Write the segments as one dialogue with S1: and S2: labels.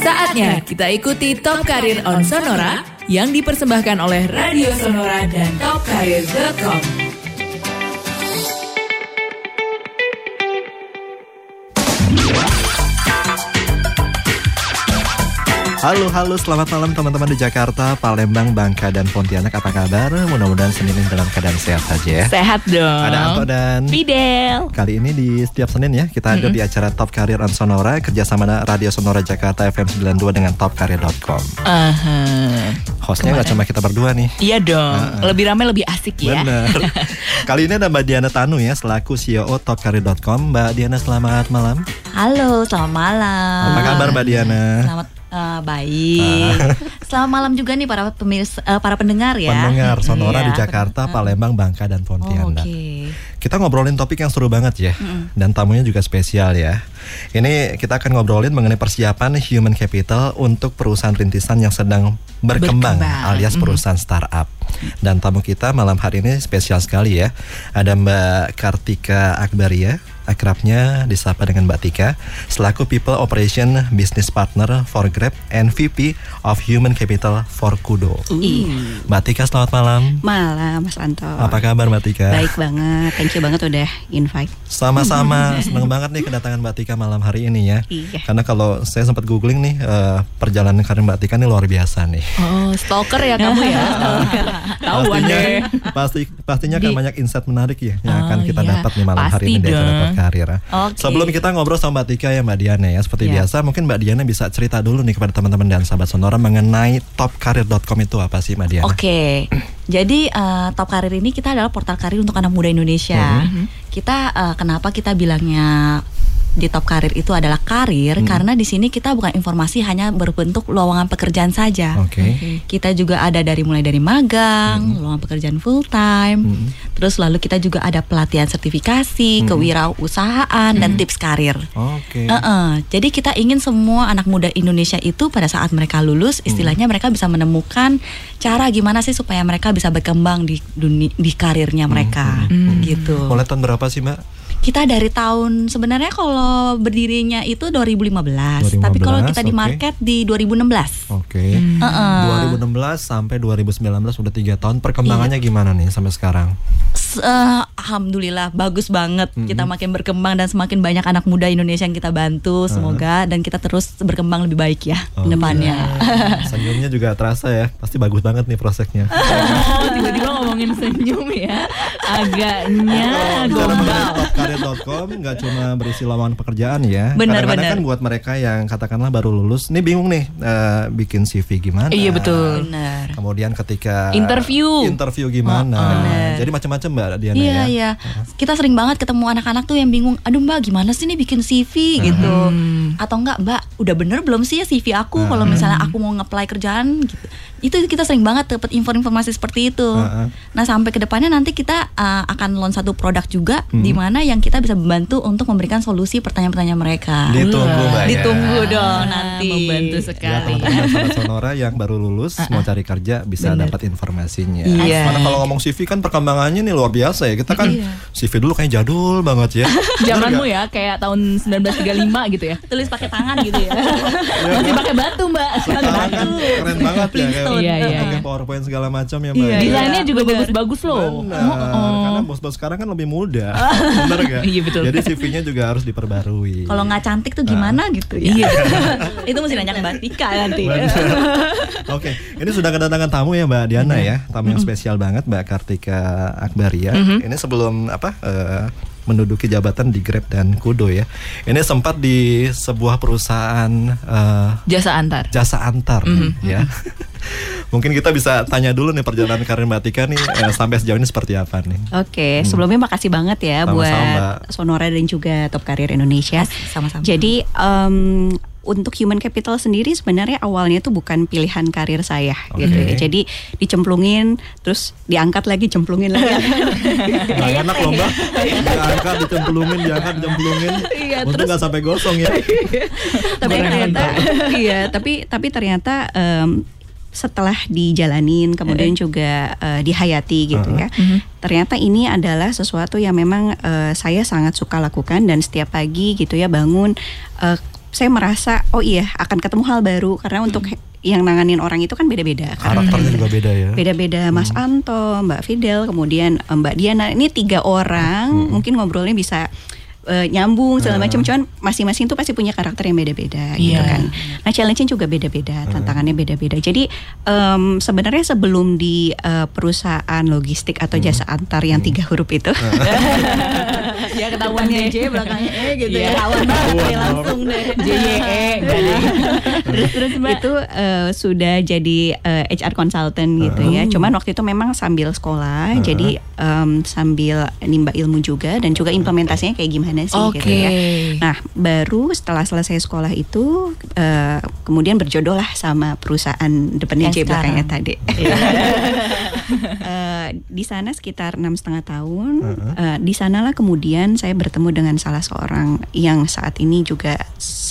S1: Saatnya kita ikuti Top Karir on Sonora yang dipersembahkan oleh Radio Sonora dan topkarir.com.
S2: Halo, halo, selamat malam teman-teman di Jakarta, Palembang, Bangka, dan Pontianak. Apa kabar? Mudah-mudahan Senin ini dalam keadaan sehat saja ya.
S1: Sehat dong.
S2: Ada Anto dan
S1: Fidel.
S2: Kali ini di setiap Senin ya, kita hadir di acara Top Career on Sonora kerjasama Radio Sonora Jakarta FM 92 dengan topcareer.com.
S1: Aha.
S2: Hostnya nggak cuma kita berdua nih.
S1: Iya dong. Lebih ramai lebih asik ya.
S2: Benar. Kali ini ada Mbak Diana Tanu ya, selaku CEO topcareer.com. Mbak Diana, selamat malam.
S3: Halo, selamat malam.
S2: Apa kabar Mbak Diana?
S3: Selamat eh, baik. Selamat malam juga nih para pemirsa, eh, para pendengar ya.
S2: Pendengar Sonora
S3: Iya,
S2: di Jakarta, Palembang, Bangka, dan
S3: Oh,
S2: Pontianak.
S3: Oke.
S2: Kita ngobrolin topik yang seru banget ya, dan tamunya juga spesial ya. Ini kita akan ngobrolin mengenai persiapan human capital untuk perusahaan rintisan yang sedang berkembang,
S3: Berkembang.
S2: alias perusahaan startup. Dan tamu kita malam hari ini spesial sekali ya. Ada Mbak Kartika Akbaria, akrabnya disapa dengan Mbak Tika, selaku People Operation Business Partner for Grab and VP of Human Capital for Kudo.
S3: Iya.
S2: Mbak Tika selamat malam.
S3: Malam Mas Anto.
S2: Apa kabar Mbak Tika?
S3: Baik banget. Thank you banget udah invite.
S2: Sama-sama, seneng banget nih kedatangan Mbak Tika malam hari ini ya.
S3: Iya.
S2: Karena kalau saya sempat googling nih eh, perjalanan karir Mbak Tika ini luar biasa nih.
S1: Oh, stalker ya kamu ya. Tahuan
S2: pastinya,
S1: deh.
S2: pasti pastinya akan
S1: Di-
S2: banyak insight menarik ya yang
S1: Oh,
S2: akan kita
S1: iya.
S2: dapat nih malam hari
S1: Pasti
S2: ini di acara
S1: dong.
S2: Top Karir.
S3: Oke.
S2: Sebelum kita ngobrol sama Mbak Tika ya Mbak Diana ya, seperti
S3: Iya.
S2: biasa mungkin Mbak Diana bisa cerita dulu nih kepada teman-teman dan sahabat Sonora mengenai topkarir.com itu apa sih Mbak Diana?
S3: Oke. Jadi eh, Top Karir ini kita adalah portal karir untuk anak muda Indonesia. Kita eh, kenapa kita bilangnya di Top Karir itu adalah karir karena di sini kita bukan informasi hanya berbentuk lowongan pekerjaan saja.
S2: Oke.
S3: Kita juga ada dari mulai dari magang, lowongan pekerjaan full time. Terus lalu kita juga ada pelatihan sertifikasi, kewirausahaan dan tips karir.
S2: Oke.
S3: Heeh. Jadi kita ingin semua anak muda Indonesia itu pada saat mereka lulus, istilahnya mereka bisa menemukan cara gimana sih supaya mereka bisa berkembang di dunia di karirnya mereka, gitu.
S2: Mulai tahun berapa sih Mbak?
S3: Kita dari tahun sebenarnya kalau berdirinya itu 2015, tapi kalau
S2: 2015,
S3: kita di market di 2016.
S2: Oke.
S3: Heeh.
S2: 2016 sampai 2019 udah tiga tahun perkembangannya gimana nih sampai sekarang?
S3: S- eh, Alhamdulillah bagus banget kita makin berkembang dan semakin banyak anak muda Indonesia yang kita bantu semoga dan kita terus berkembang lebih baik ya ke depannya.
S2: Senyumnya juga terasa ya, pasti bagus banget nih prosesnya.
S1: Oh, tiba-tiba ngomongin senyum ya. Agaknya
S2: mengenai
S1: gombal.
S2: topkarir.com nggak cuma berisi lowongan pekerjaan ya.
S3: Benar,
S2: Kadang-kadang
S3: benar.
S2: kan buat mereka yang katakanlah baru lulus, nih bingung nih eh, bikin CV gimana?
S1: Iya betul.
S3: Benar.
S2: Kemudian ketika
S1: Interview.
S2: interview gimana?
S3: Oh, benar.
S2: Jadi macam-macam Mbak Diana
S3: Iya
S2: ya.
S3: iya. Kita sering banget ketemu anak-anak tuh yang bingung, aduh Mbak gimana sih nih bikin CV gitu. Atau enggak Mbak, udah bener belum sih ya CV aku kalau misalnya aku mau nge-apply kerjaan gitu. Itu kita sering banget dapat info-informasi seperti itu.
S2: Heeh.
S3: Nah, sampai ke depannya nanti kita uh, akan launch satu produk juga di mana yang kita bisa membantu untuk memberikan solusi pertanyaan-pertanyaan mereka.
S2: Ditunggu Mbak ya.
S3: Ditunggu dong nanti.
S1: Membantu
S2: Ya
S1: sekali.
S2: teman-teman sahabat Sonora yang baru lulus mau cari kerja bisa dapat informasinya.
S1: Iya.
S2: Karena kalau ngomong CV kan perkembangannya nih luar biasa ya. Kita kan
S3: Iya.
S2: CV dulu kayak jadul banget ya.
S1: Zamanmu ya kayak tahun 1935 gitu ya.
S3: Tulis pakai tangan gitu ya.
S1: Masih pakai batu, Mbak.
S2: Sekarang keren banget ya
S1: Iya, iya.
S2: pakai PowerPoint segala macam ya Mbak.
S3: Iya,
S2: ya.
S1: Desainnya juga
S3: bener.
S1: bagus-bagus loh.
S2: Benar,
S1: Oh.
S2: karena bos-bos sekarang kan lebih muda, benar gak?
S1: Iya, betul.
S2: Jadi CV-nya juga harus diperbarui.
S3: Kalau nggak cantik tuh gimana gitu ya.
S1: Iya.
S3: itu mesti nanya ke Mbak Tika nanti.
S2: Oke, ini sudah kedatangan tamu ya Mbak Diana ya, tamu yang spesial banget Mbak Kartika Akbaria. Ini sebelum apa eh, menduduki jabatan di Grab dan Kudo ya. Ini sempat di sebuah perusahaan eh,
S1: Jasa antar.
S2: jasa antar ya. Mungkin kita bisa tanya dulu nih perjalanan karir Mbak Tika nih eh, sampai sejauh ini seperti apa nih?
S4: Oke, sebelumnya makasih banget ya
S2: Sama-sama,
S4: buat
S2: Mbak.
S4: Sonora dan juga Top Karir Indonesia.
S3: Sama-sama.
S4: Jadi em, untuk human capital sendiri sebenarnya awalnya tuh bukan pilihan karir saya gitu
S2: Oke.
S4: ya. Jadi dicemplungin, terus diangkat lagi, cemplungin lagi.
S2: Gak enak loh mbak Diangkat, dicemplungin, diangkat, dicemplungin
S4: Iya,
S2: Untung
S4: terus-
S2: gak sampai gosong ya
S4: tapi ternyata iya, tapi tapi ternyata em, setelah dijalanin kemudian juga eh, dihayati gitu ya. Ternyata ini adalah sesuatu yang memang eh, saya sangat suka lakukan dan setiap pagi gitu ya bangun eh, saya merasa oh iya akan ketemu hal baru karena untuk yang nanganin orang itu kan beda-beda.
S2: Karakternya juga beda ya.
S4: Beda-beda Mas Anto, Mbak Fidel, kemudian eh, Mbak Diana. Ini tiga orang mungkin ngobrolnya bisa eh, nyambung segala macam cuman masing-masing tuh pasti punya karakter yang beda-beda gitu
S1: Iya.
S4: kan. Nah, challenge-nya juga beda-beda, tantangannya beda-beda. Jadi em, sebenarnya sebelum di eh, perusahaan logistik atau jasa antar yang tiga huruf itu
S3: ya ketahuannya J belakangnya E gitu
S1: Iya.
S3: ya. Kawan banget ya, langsung deh.
S1: JYE enggak ada.
S3: terus terus Mbak.
S4: itu eh, sudah jadi eh, HR consultant gitu ya. Cuman waktu itu memang sambil sekolah, jadi em, sambil nimba ilmu juga dan juga implementasinya kayak gimana sih gitu
S1: Oke.
S4: ya. Nah, baru setelah selesai sekolah itu eh, kemudian berjodoh lah sama perusahaan depannya J belakangnya tadi. Eh, di sana sekitar enam setengah tahun. Eh, di sanalah kemudian saya bertemu dengan salah seorang yang saat ini juga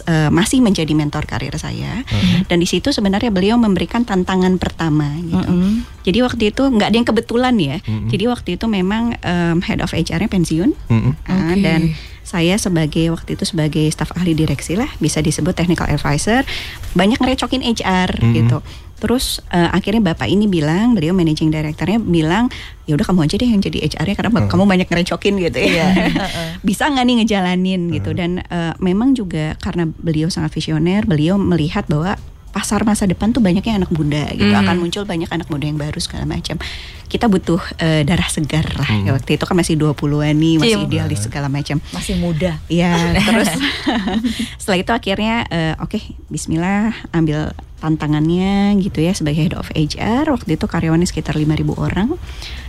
S4: eh, masih menjadi mentor karir saya. Dan di situ sebenarnya beliau memberikan tantangan pertama gitu. Jadi waktu itu nggak ada yang kebetulan ya. Jadi waktu itu memang em, head of HR-nya pensiun.
S2: Mm-mm.
S4: Ah,
S1: Oke.
S4: dan saya sebagai waktu itu sebagai staf ahli direksi lah bisa disebut technical advisor banyak ngerecokin HR
S2: Mhm.
S4: gitu terus eh, akhirnya bapak ini bilang beliau managing directornya bilang ya udah kamu aja deh yang jadi HR-nya karena
S2: Mhm.
S4: kamu banyak ngerecokin gitu ya. Bisa nggak nih ngejalanin gitu. Dan eh, memang juga karena beliau sangat visioner beliau melihat bahwa pasar masa depan tuh banyaknya anak muda gitu.
S1: Mhm.
S4: akan muncul banyak anak muda yang baru segala macam. Kita butuh eh, darah segar lah Ya, waktu itu. Kan masih 20-an nih masih
S3: Iya.
S4: idealis segala macam.
S3: Masih muda.
S4: Ya, terus setelah itu akhirnya eh, oke, Bismillah ambil tantangannya gitu ya sebagai head of HR. Waktu itu karyawannya sekitar 5.000 orang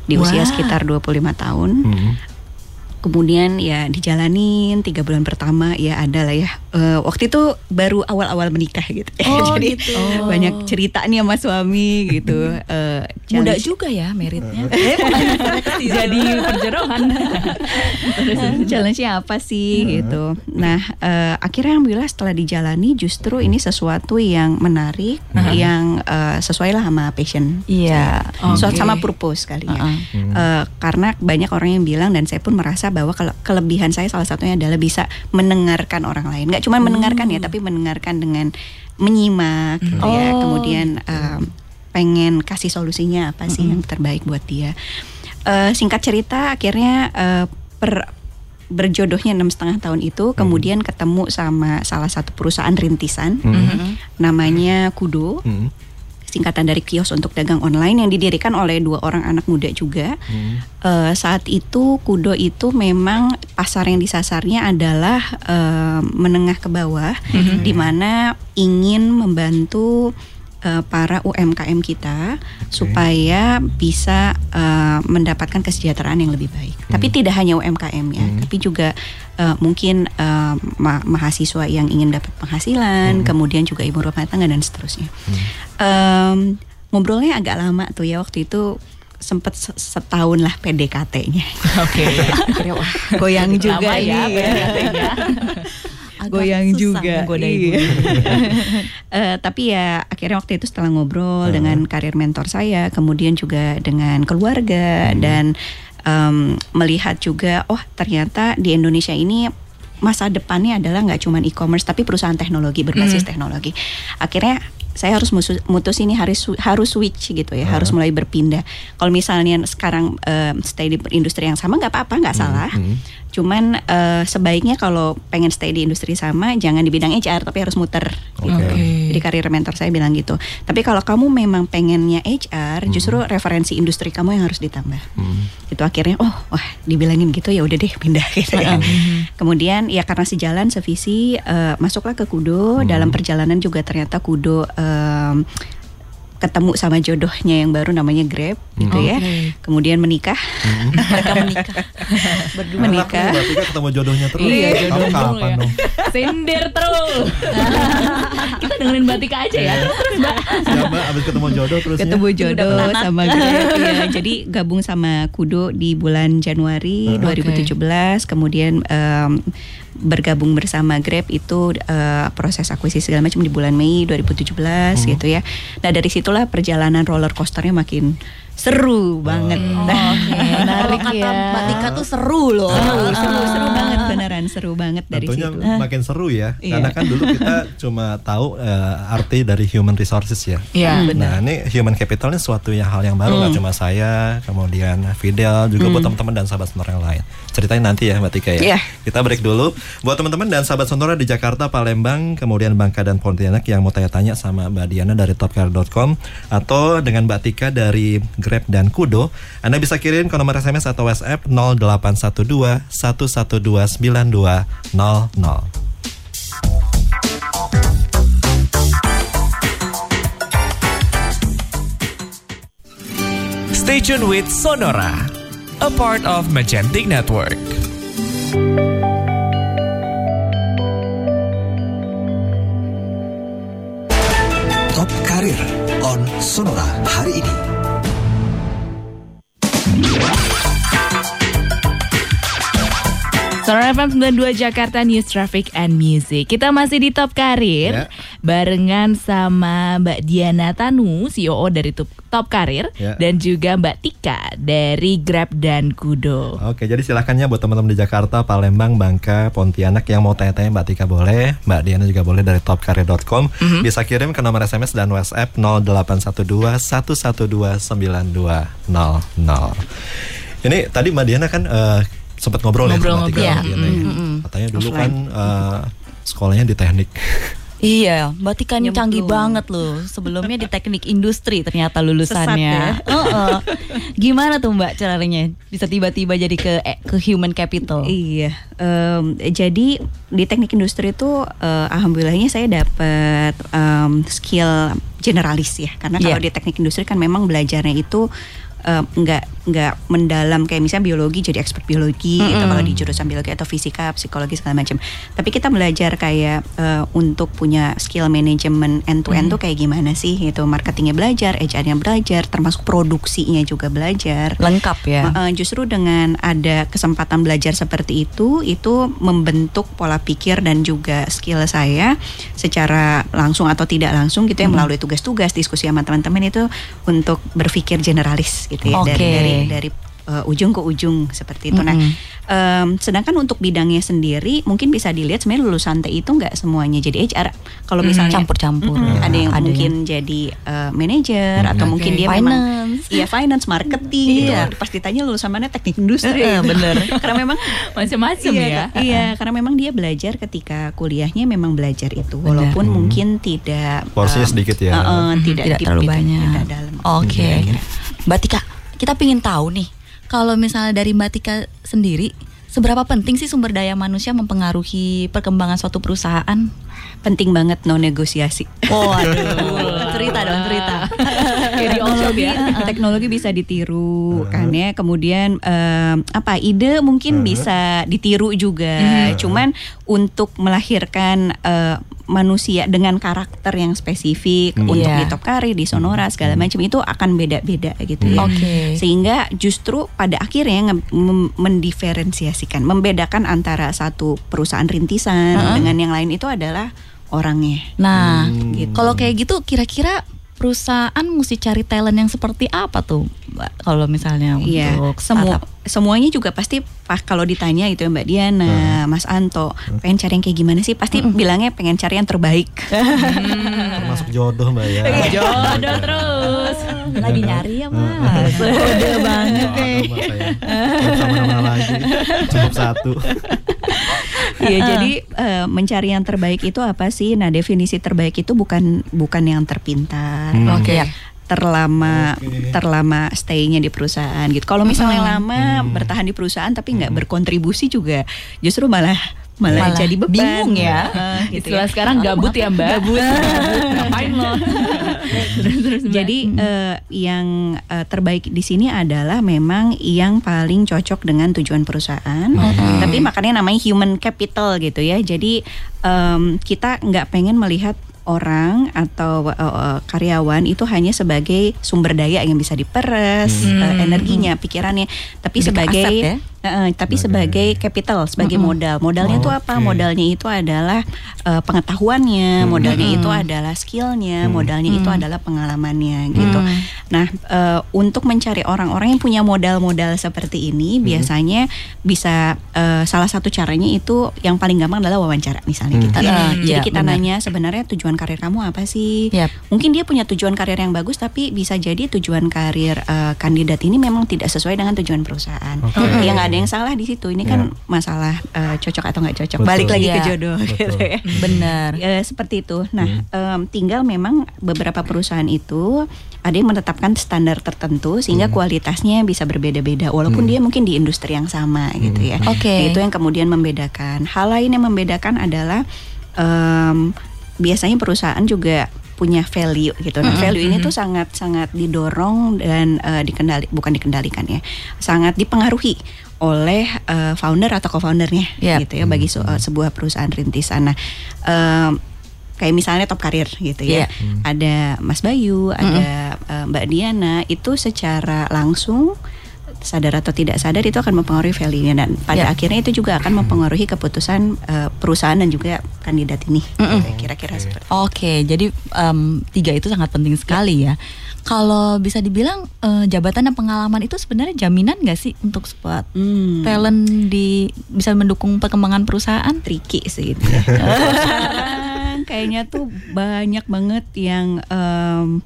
S4: di usia
S1: Wah.
S4: sekitar 25 tahun.
S2: Mm-mm.
S4: Kemudian ya dijalanin tiga bulan pertama ya ada lah ya. Eh, waktu itu baru awal-awal menikah gitu.
S3: Oh,
S4: Jadi
S3: gitu.
S4: banyak cerita nih sama suami gitu. Eh,
S3: Muda juga ya meritnya.
S1: Jadi perjodohan.
S4: challenge-nya apa sih gitu. Nah, eh, akhirnya alhamdulillah setelah dijalani justru ini sesuatu yang menarik, yang eh, sesuai lah sama passion.
S3: Iya.
S4: Sesuatu
S1: Oke.
S4: sama purpose kali ya.
S3: Uh-uh.
S4: Eh, karena banyak orang yang bilang dan saya pun merasa bahwa kele- kelebihan saya salah satunya adalah bisa mendengarkan orang lain. Nggak cuma mendengarkan ya, tapi mendengarkan dengan menyimak gitu ya.
S3: Oh,
S4: Kemudian eh, pengen kasih solusinya apa sih yang terbaik buat dia. Eh, singkat cerita akhirnya eh, per berjodohnya enam setengah tahun itu kemudian ketemu sama salah satu perusahaan rintisan namanya Kudo
S2: Mm-mm.
S4: Singkatan dari kios untuk dagang online yang didirikan oleh dua orang anak muda juga. Eh, saat itu Kudo itu memang pasar yang disasarnya adalah eh, menengah ke bawah, di mana ingin membantu eh, para UMKM kita supaya bisa eh, mendapatkan kesejahteraan yang lebih baik. Tapi tidak hanya UMKM ya, tapi juga eh, mungkin eh, ma- mahasiswa yang ingin dapat penghasilan, kemudian juga ibu rumah tangga dan seterusnya. Em, ngobrolnya agak lama tuh ya waktu itu sempet se- setahun lah PDKT-nya.
S1: Oke.
S4: Wah goyang juga
S1: Lama ya
S4: nih.
S1: PDKT-nya.
S3: Agak
S4: goyang
S3: susah
S4: juga.
S3: menggoda
S4: Iya.
S3: ibu.
S4: Eh, tapi ya akhirnya waktu itu setelah ngobrol dengan karir mentor saya, kemudian juga dengan keluarga dan em, melihat juga, oh ternyata di Indonesia ini masa depannya adalah nggak cuma e-commerce tapi perusahaan teknologi berbasis teknologi. Akhirnya saya harus mutus ini harus harus switch gitu ya, harus mulai berpindah. Kalau misalnya sekarang em, stay di industri yang sama nggak apa-apa, nggak salah. Cuman eh, sebaiknya kalau pengen stay di industri sama jangan di bidang HR tapi harus muter gitu.
S1: Oke.
S4: Jadi karir mentor saya bilang gitu. Tapi kalau kamu memang pengennya HR, justru referensi industri kamu yang harus ditambah. Itu akhirnya oh wah dibilangin gitu ya udah deh pindah gitu ya. Kemudian ya karena sejalan sevisi eh, masuklah ke Kudo. Dalam perjalanan juga ternyata Kudo em, ketemu sama jodohnya yang baru namanya Grab gitu ya.
S1: Oke.
S4: Kemudian menikah.
S3: Mereka menikah. Berdua.
S4: Menikah.
S2: Berarti kan ketemu jodohnya terus.
S1: Iya, jodoh
S2: kapan
S1: ya.
S2: dong?
S1: Sindir terus. Kita dengerin Batika aja ya. Terus terus Mbak.
S2: Ya, Mbak, abis ketemu jodoh terus ya.
S4: ketemu jodoh sama Grab ya. Jadi gabung sama Kudo di bulan Januari
S2: Uh,
S4: 2017 kemudian em, bergabung bersama Grab itu eh, proses akuisisi segala macam di bulan Mei 2017 gitu ya. Nah, dari situlah perjalanan roller coasternya makin seru banget.
S3: Oke, menarik
S1: Kalau kata
S3: ya.
S1: Mbak
S3: Tika tuh seru loh.
S4: seru, seru, seru banget beneran seru banget dari
S2: Tentunya
S4: situ.
S2: makin seru ya,
S4: Iya.
S2: karena kan dulu kita cuma tahu eh, arti dari human resources ya.
S1: Iya,
S2: Nah ini human capital ini suatu yang hal yang baru nggak cuma saya, kemudian Fidel juga buat teman-teman dan sahabat sonora yang lain. Ceritain nanti ya Mbak Tika ya.
S4: Iya.
S2: Kita break dulu. Buat teman-teman dan sahabat sonora di Jakarta, Palembang, kemudian Bangka dan Pontianak yang mau tanya-tanya sama Mbak Diana dari topcar.com atau dengan Mbak Tika dari Grab dan Kudo, Anda bisa kirim ke nomor SMS atau WhatsApp 0812 112 9200.
S5: Stay tuned with Sonora, a part of Magentic Network.
S6: Top Karir on Sonora hari ini.
S1: Sonora FM 92 Jakarta News Traffic and Music. Kita masih di Top Karir
S2: Ya.
S1: barengan sama Mbak Diana Tanu, CEO dari Top, Top Karir
S2: Ya.
S1: dan juga Mbak Tika dari Grab dan Kudo.
S2: Oke, jadi silahkan ya buat teman-teman di Jakarta, Palembang, Bangka, Pontianak yang mau tanya-tanya Mbak Tika boleh, Mbak Diana juga boleh dari topkarir.com. Bisa kirim ke nomor SMS dan WhatsApp 0812 112 9200. Ini tadi Mbak Diana kan eh, sempat ngobrol, ya sama
S1: ya.
S2: Mbak Diana ya. Katanya dulu kan eh, sekolahnya di teknik.
S3: Iya, Mbak Tika ini
S4: Nyemplung.
S3: canggih banget loh. Sebelumnya di teknik industri ternyata
S4: Sesat
S3: lulusannya.
S4: ya.
S3: Heeh. Gimana tuh Mbak caranya bisa tiba-tiba jadi ke eh, ke human capital?
S4: Iya, em, jadi di teknik industri itu eh, alhamdulillahnya saya dapat em, skill generalis ya, karena kalau
S3: Iya.
S4: di teknik industri kan memang belajarnya itu em, nggak nggak mendalam kayak misalnya biologi jadi expert biologi gitu kalau di jurusan biologi atau fisika, psikologi segala macam. Tapi kita belajar kayak eh, untuk punya skill manajemen end to end tuh kayak gimana sih? Itu marketingnya belajar, HR-nya belajar, termasuk produksinya juga belajar.
S3: Lengkap ya.
S4: Uh, justru dengan ada kesempatan belajar seperti itu, itu membentuk pola pikir dan juga skill saya secara langsung atau tidak langsung gitu ya melalui tugas-tugas diskusi sama teman-teman itu untuk berpikir generalis gitu ya
S3: Oke.
S4: dari dari dari uh, ujung ke ujung seperti itu. Nah, em, sedangkan untuk bidangnya sendiri mungkin bisa dilihat sebenarnya lulusan TI itu nggak semuanya jadi HR. Kalau misalnya
S3: Campur-campur.
S4: Mm-mm,
S3: Ya,
S4: ada yang
S3: ada
S4: mungkin jadi uh, manajer atau
S1: Oke.
S4: mungkin dia memang
S3: Finance.
S4: Iya finance, marketing gitu.
S3: Iya.
S4: Pas ditanya lulusan mana teknik industri. Gitu.
S3: bener.
S4: karena memang
S1: Macam-macam
S4: iya,
S1: ya.
S4: Iya, karena memang dia belajar ketika kuliahnya memang belajar itu, walaupun mungkin tidak
S2: Porsinya
S4: um,
S2: sedikit ya.
S4: uh, uh, tidak
S3: tidak terlalu
S4: gitu,
S3: banyak.
S4: tidak dalam.
S3: Oke.
S4: Kira-kira.
S3: Mbak Tika, kita pingin tahu nih, kalau misalnya dari Mbak Tika sendiri, seberapa penting sih sumber daya manusia mempengaruhi perkembangan suatu perusahaan?
S4: Penting banget no negosiasi.
S3: Oh, aduh. cerita dong, cerita.
S4: teknologi teknologi bisa ditiru kan ya kemudian em, apa ide mungkin bisa ditiru juga cuman untuk melahirkan eh, manusia dengan karakter yang spesifik untuk
S3: Iya.
S4: di Top Karir di Sonora segala macam itu akan beda-beda gitu ya
S3: Oke.
S4: sehingga justru pada akhirnya mendiferensiasikan membedakan antara satu perusahaan rintisan dengan yang lain itu adalah orangnya
S3: Nah,
S4: gitu.
S3: kalau kayak gitu kira-kira perusahaan mesti cari talent yang seperti apa tuh, Mbak? Kalau misalnya
S4: Iya,
S3: untuk
S4: semua
S3: startup?
S4: semuanya juga pasti pas kalau ditanya itu ya Mbak Diana, Mas Anto, pengen cari yang kayak gimana sih? Pasti bilangnya pengen cari yang terbaik.
S2: Termasuk jodoh Mbak ya.
S1: Jodoh terus.
S3: lagi nyari ya, Mas. Udah banget
S2: Nggak
S3: deh.
S2: ada, Mbak, saya. Nggak sama nama lagi. Cukup satu.
S4: Iya, jadi eh, mencari yang terbaik itu apa sih? Nah, definisi terbaik itu bukan bukan yang terpintar.
S3: Oke.
S4: Ya, terlama
S2: Oke.
S4: terlama stay-nya di perusahaan gitu. Kalau misalnya lama bertahan di perusahaan tapi nggak berkontribusi juga justru malah malah,
S3: Malah
S4: jadi beban.
S3: bingung ya.
S4: Heeh, gitu
S1: Istilah
S4: ya.
S1: sekarang gabut ya Mbak. Gabut. Ngapain lo? terus terus Mbak.
S4: Jadi eh, yang eh, terbaik di sini adalah memang yang paling cocok dengan tujuan perusahaan. Tapi makanya namanya human capital gitu ya. Jadi em, kita nggak pengen melihat orang atau eh, karyawan itu hanya sebagai sumber daya yang bisa diperes eh, energinya, pikirannya, tapi
S3: Lebih
S4: sebagai
S3: aset ya?
S4: Eh, tapi
S2: Sebagai-
S4: sebagai capital, sebagai modal. Modalnya itu apa?
S2: Oke.
S4: Modalnya itu adalah eh, pengetahuannya, modalnya itu adalah skillnya, modalnya itu adalah pengalamannya gitu. Nah, eh, untuk mencari orang-orang yang punya modal-modal seperti ini, biasanya bisa eh, salah satu caranya itu yang paling gampang adalah wawancara misalnya kita.
S3: Ah,
S4: Jadi
S3: iya,
S4: kita
S3: benar.
S4: nanya sebenarnya tujuan karir kamu apa sih?
S3: Yap.
S4: Mungkin dia punya tujuan karir yang bagus, tapi bisa jadi tujuan karir eh, kandidat ini memang tidak sesuai dengan tujuan perusahaan.
S2: Oke.
S4: Ya nggak ada yang salah di situ. Ini kan
S2: Ya.
S4: masalah eh, cocok atau nggak cocok.
S2: Betul.
S4: Balik lagi ke
S3: Iya.
S4: jodoh gitu ya.
S3: Benar.
S4: Eh, seperti itu. Nah, em, tinggal memang beberapa perusahaan itu ada yang menetapkan standar tertentu sehingga kualitasnya bisa berbeda-beda walaupun dia mungkin di industri yang sama gitu ya.
S3: Oke.
S4: Itu yang kemudian membedakan. Hal lain yang membedakan adalah em, biasanya perusahaan juga punya value gitu. Nah, value ini tuh sangat sangat didorong dan eh, dikendali bukan dikendalikan ya. Sangat dipengaruhi oleh eh, founder atau co-foundernya
S3: Yap.
S4: gitu ya bagi eh, sebuah perusahaan rintisan. Nah, em, kayak misalnya top karir gitu ya. Ada Mas Bayu, ada Mbak Diana itu secara langsung sadar atau tidak sadar itu akan mempengaruhi value-nya dan pada
S3: Iya.
S4: akhirnya itu juga akan mempengaruhi keputusan eh, perusahaan dan juga kandidat ini. Gitu, Kira-kira seperti
S3: Oke, jadi em, tiga itu sangat penting sekali ya. Kalau bisa dibilang eh, jabatan dan pengalaman itu sebenarnya jaminan nggak sih untuk sebuah
S4: Hmm.
S3: talent di bisa mendukung perkembangan perusahaan?
S4: tricky sih itu ya. Sekarang kayaknya tuh banyak banget yang em,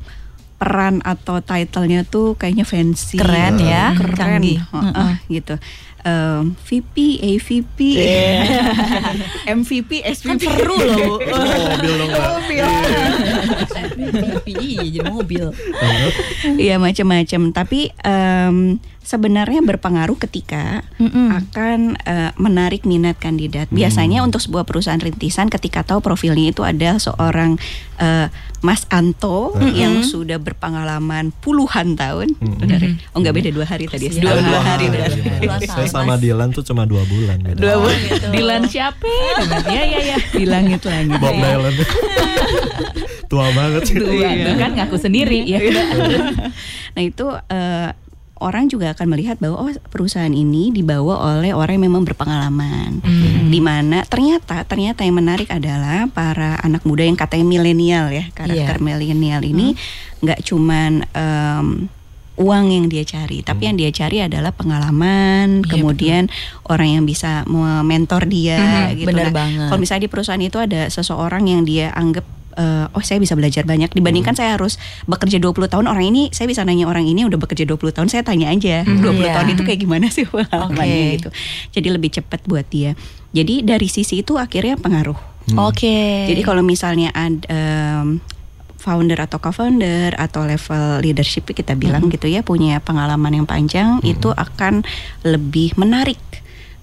S4: peran atau titlenya tuh kayaknya fancy,
S3: Keren ya,
S4: keren,
S3: canggih.
S4: Heeh, gitu. Em, VP, AVP, MVP, SVP.
S3: seru loh.
S2: mobil dong mbak
S3: Iya, jadi mobil.
S4: Iya macam-macam. Tapi em, sebenarnya berpengaruh ketika
S3: Mm-mm.
S4: akan eh, menarik minat kandidat. Biasanya untuk sebuah perusahaan rintisan ketika tahu profilnya itu ada seorang eh, Mas Anto yang sudah berpengalaman puluhan tahun. Benar ya? Oh nggak beda dua hari tadi. ya?
S3: Dua-
S4: Dua,
S3: dua
S4: hari.
S3: hari.
S4: benar.
S3: Dua tahun,
S2: sama
S3: Mas.
S2: Dilan tuh cuma dua bulan beda.
S4: Dua bulan.
S1: Dilan siapa? Ya ya ya.
S4: Bilang itu lagi.
S2: Bob Dylan tua banget sih
S1: Tua, tuh kan ngaku sendiri ya.
S4: Nah itu eh, orang juga akan melihat bahwa oh perusahaan ini dibawa oleh orang yang memang berpengalaman. Di mana ternyata ternyata yang menarik adalah para anak muda yang katanya milenial ya karakter milenial ini nggak cuman em, uang yang dia cari, tapi yang dia cari adalah pengalaman,
S3: Iya,
S4: kemudian orang yang bisa mentor dia
S3: Mhm,
S4: gitu.
S3: benar
S4: Nah,
S3: banget.
S4: Kalau misalnya di perusahaan itu ada seseorang yang dia anggap eh, oh saya bisa belajar banyak dibandingkan saya harus bekerja 20 tahun orang ini saya bisa nanya orang ini udah bekerja 20 tahun saya tanya aja 20
S3: Iya.
S4: tahun itu kayak gimana sih pengalamannya
S3: Oke.
S4: gitu. Jadi lebih cepat buat dia. Jadi dari sisi itu akhirnya pengaruh.
S3: Oke.
S4: Jadi kalau misalnya ada em, founder atau co-founder atau level leadership kita bilang gitu ya punya pengalaman yang panjang itu akan lebih menarik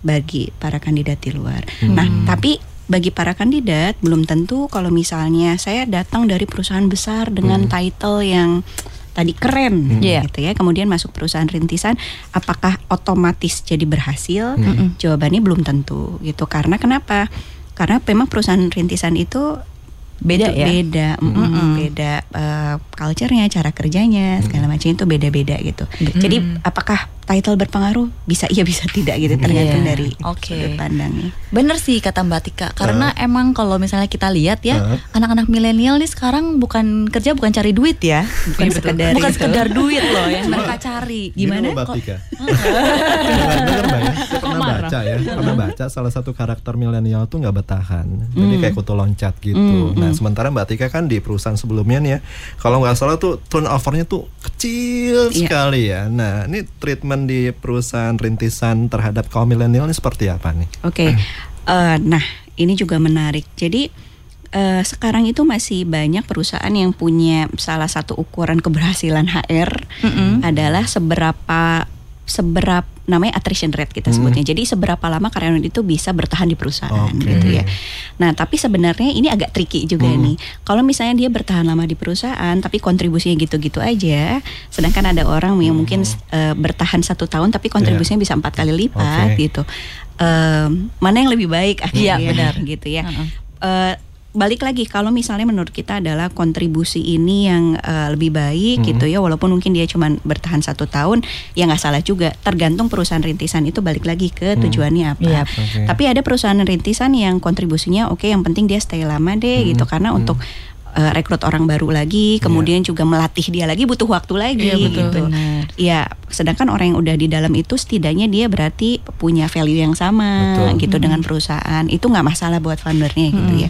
S4: bagi para kandidat di luar. Nah, tapi bagi para kandidat belum tentu kalau misalnya saya datang dari perusahaan besar dengan title yang tadi keren
S3: Iya.
S4: gitu ya. Kemudian masuk perusahaan rintisan apakah otomatis jadi berhasil? Jawabannya belum tentu gitu. Karena kenapa? Karena memang perusahaan rintisan itu
S3: Beda
S4: itu
S3: ya?
S4: beda, mm-mm, beda eh, culture-nya, cara kerjanya, segala macam itu beda-beda gitu. Jadi apakah title berpengaruh? Bisa iya bisa tidak gitu tergantung
S3: Iya.
S4: dari
S3: Oke.
S4: sudut pandangnya.
S3: Bener sih kata Mbak Tika Karena emang kalau misalnya kita lihat ya
S2: Heeh.
S3: Anak-anak milenial nih sekarang bukan kerja bukan cari duit ya
S4: Bukan sekedar
S3: Bukan sekedar duit loh yang mereka cari Gimana?
S2: Mbak
S3: Kok-
S2: Tika. Dengar dengar Mbak ya. Saya pernah baca ya, pernah baca salah satu karakter milenial tuh nggak bertahan. Jadi kayak kutu loncat gitu. Nah, sementara Mbak Tika kan di perusahaan sebelumnya nih ya, kalau nggak salah tuh turnovernya tuh kecil
S4: Iya.
S2: sekali ya. Nah, ini treatment di perusahaan rintisan terhadap kaum milenial ini seperti apa nih?
S4: Oke, Eh, nah ini juga menarik. Jadi eh, sekarang itu masih banyak perusahaan yang punya salah satu ukuran keberhasilan HR adalah seberapa seberapa namanya attrition rate kita sebutnya. Jadi seberapa lama karyawan itu bisa bertahan di perusahaan
S2: Oke.
S4: gitu ya. Nah, tapi sebenarnya ini agak tricky juga nih. Kalau misalnya dia bertahan lama di perusahaan tapi kontribusinya gitu-gitu aja, sedangkan ada orang yang mungkin eh, bertahan satu tahun tapi kontribusinya bisa empat kali lipat
S2: Oke.
S4: gitu. Em, mana yang lebih baik akhirnya
S3: Iya, benar.
S4: gitu ya.
S3: Heeh.
S4: Eh, balik lagi kalau misalnya menurut kita adalah kontribusi ini yang eh, lebih baik
S2: Hmm.
S4: gitu ya walaupun mungkin dia cuma bertahan satu tahun ya nggak salah juga tergantung perusahaan rintisan itu balik lagi ke tujuannya apa
S3: Iya.
S2: Hmm. Oke.
S4: tapi ada perusahaan rintisan yang kontribusinya oke yang penting dia stay lama deh
S2: Hmm.
S4: gitu karena untuk eh, rekrut orang baru lagi kemudian juga melatih dia lagi butuh waktu lagi
S3: Iya, betul.
S4: gitu
S3: Benar.
S4: Ya, sedangkan orang yang udah di dalam itu setidaknya dia berarti punya value yang sama
S2: Betul.
S4: gitu dengan perusahaan. Itu nggak masalah buat foundernya gitu ya.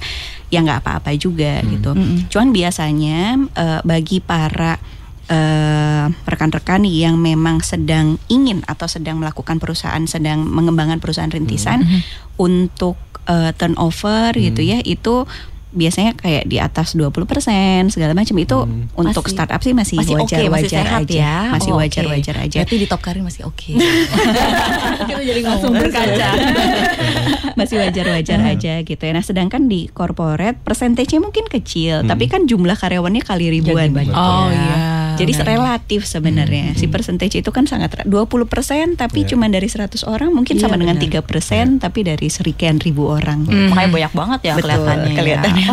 S4: Ya nggak apa-apa juga gitu. Cuman biasanya eh, bagi para eh, rekan-rekan yang memang sedang ingin atau sedang melakukan perusahaan, sedang mengembangkan perusahaan rintisan untuk eh, turnover gitu ya, itu biasanya kayak di atas 20% segala macam itu untuk
S3: Masih-
S4: startup sih masih wajar-wajar
S3: masih sehat
S4: aja.
S3: ya.
S4: Masih
S3: Oh, oke.
S4: wajar-wajar aja.
S3: Berarti di top karir masih oke. Kita jadi langsung berkaca.
S4: masih wajar-wajar aja gitu ya. Nah, sedangkan di corporate persentasenya mungkin kecil, tapi kan jumlah karyawannya kali ribuan.
S3: banyak.
S1: Oh
S3: Ya.
S1: iya.
S4: Jadi relatif sebenarnya si percentage itu kan sangat re- 20% tapi
S2: Iya.
S4: cuma dari 100 orang mungkin
S3: Iya,
S4: sama dengan
S3: benar.
S4: 3% tapi dari sekian ribu orang.
S3: Makanya banyak banget ya
S4: Betul,
S3: kelihatannya. ya.
S4: kelihatannya.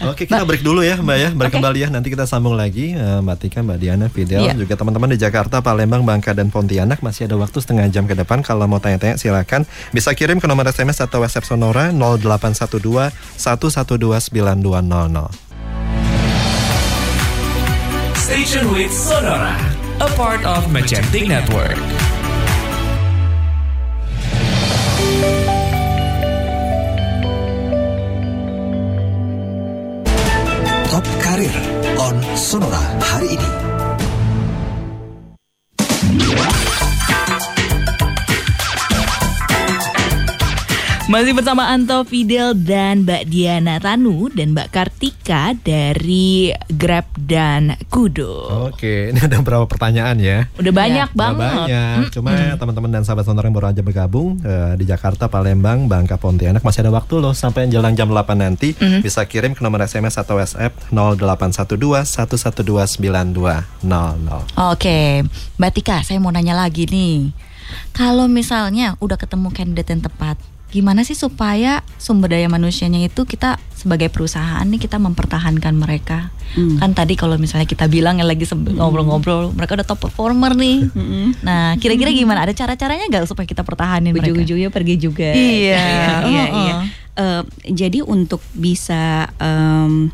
S3: Oh,
S2: Oke kita break dulu ya Mbak ya Break kembali ya Nanti kita sambung lagi eh, Mbak Tika, Mbak Diana, Fidel
S3: Iya.
S2: Juga teman-teman di Jakarta, Palembang, Bangka, dan Pontianak Masih ada waktu setengah jam ke depan Kalau mau tanya-tanya silakan Bisa kirim ke nomor SMS atau WhatsApp Sonora 0812 112 9200
S5: Station with Sonora, a part of Magentic Network.
S6: Top Karir on Sonora hari ini.
S1: Masih bersama Anto Fidel dan Mbak Diana Tanu dan Mbak Kartika dari Grab dan Kudo.
S2: Oke, ini ada berapa pertanyaan ya
S1: Udah banyak
S2: Udah
S1: banget.
S2: banyak. Cuma teman-teman dan sahabat sonora yang baru aja bergabung eh, di Jakarta, Palembang, Bangka, Pontianak masih ada waktu loh sampai jelang jam 8 nanti bisa kirim ke nomor SMS atau WhatsApp 0812 112 9200.
S3: Oke, Mbak Tika, saya mau nanya lagi nih. Kalau misalnya udah ketemu kandidat yang tepat, gimana sih supaya sumber daya manusianya itu kita sebagai perusahaan nih kita mempertahankan mereka? Kan tadi kalau misalnya kita bilang yang lagi semb- ngobrol-ngobrol, mereka udah top performer nih. Nah, kira-kira gimana? Ada cara-caranya nggak supaya kita pertahanin mereka?
S4: Ujung-ujungnya pergi juga.
S3: Iya.
S4: iya, iya.
S3: Heeh.
S4: Eh, jadi untuk bisa em,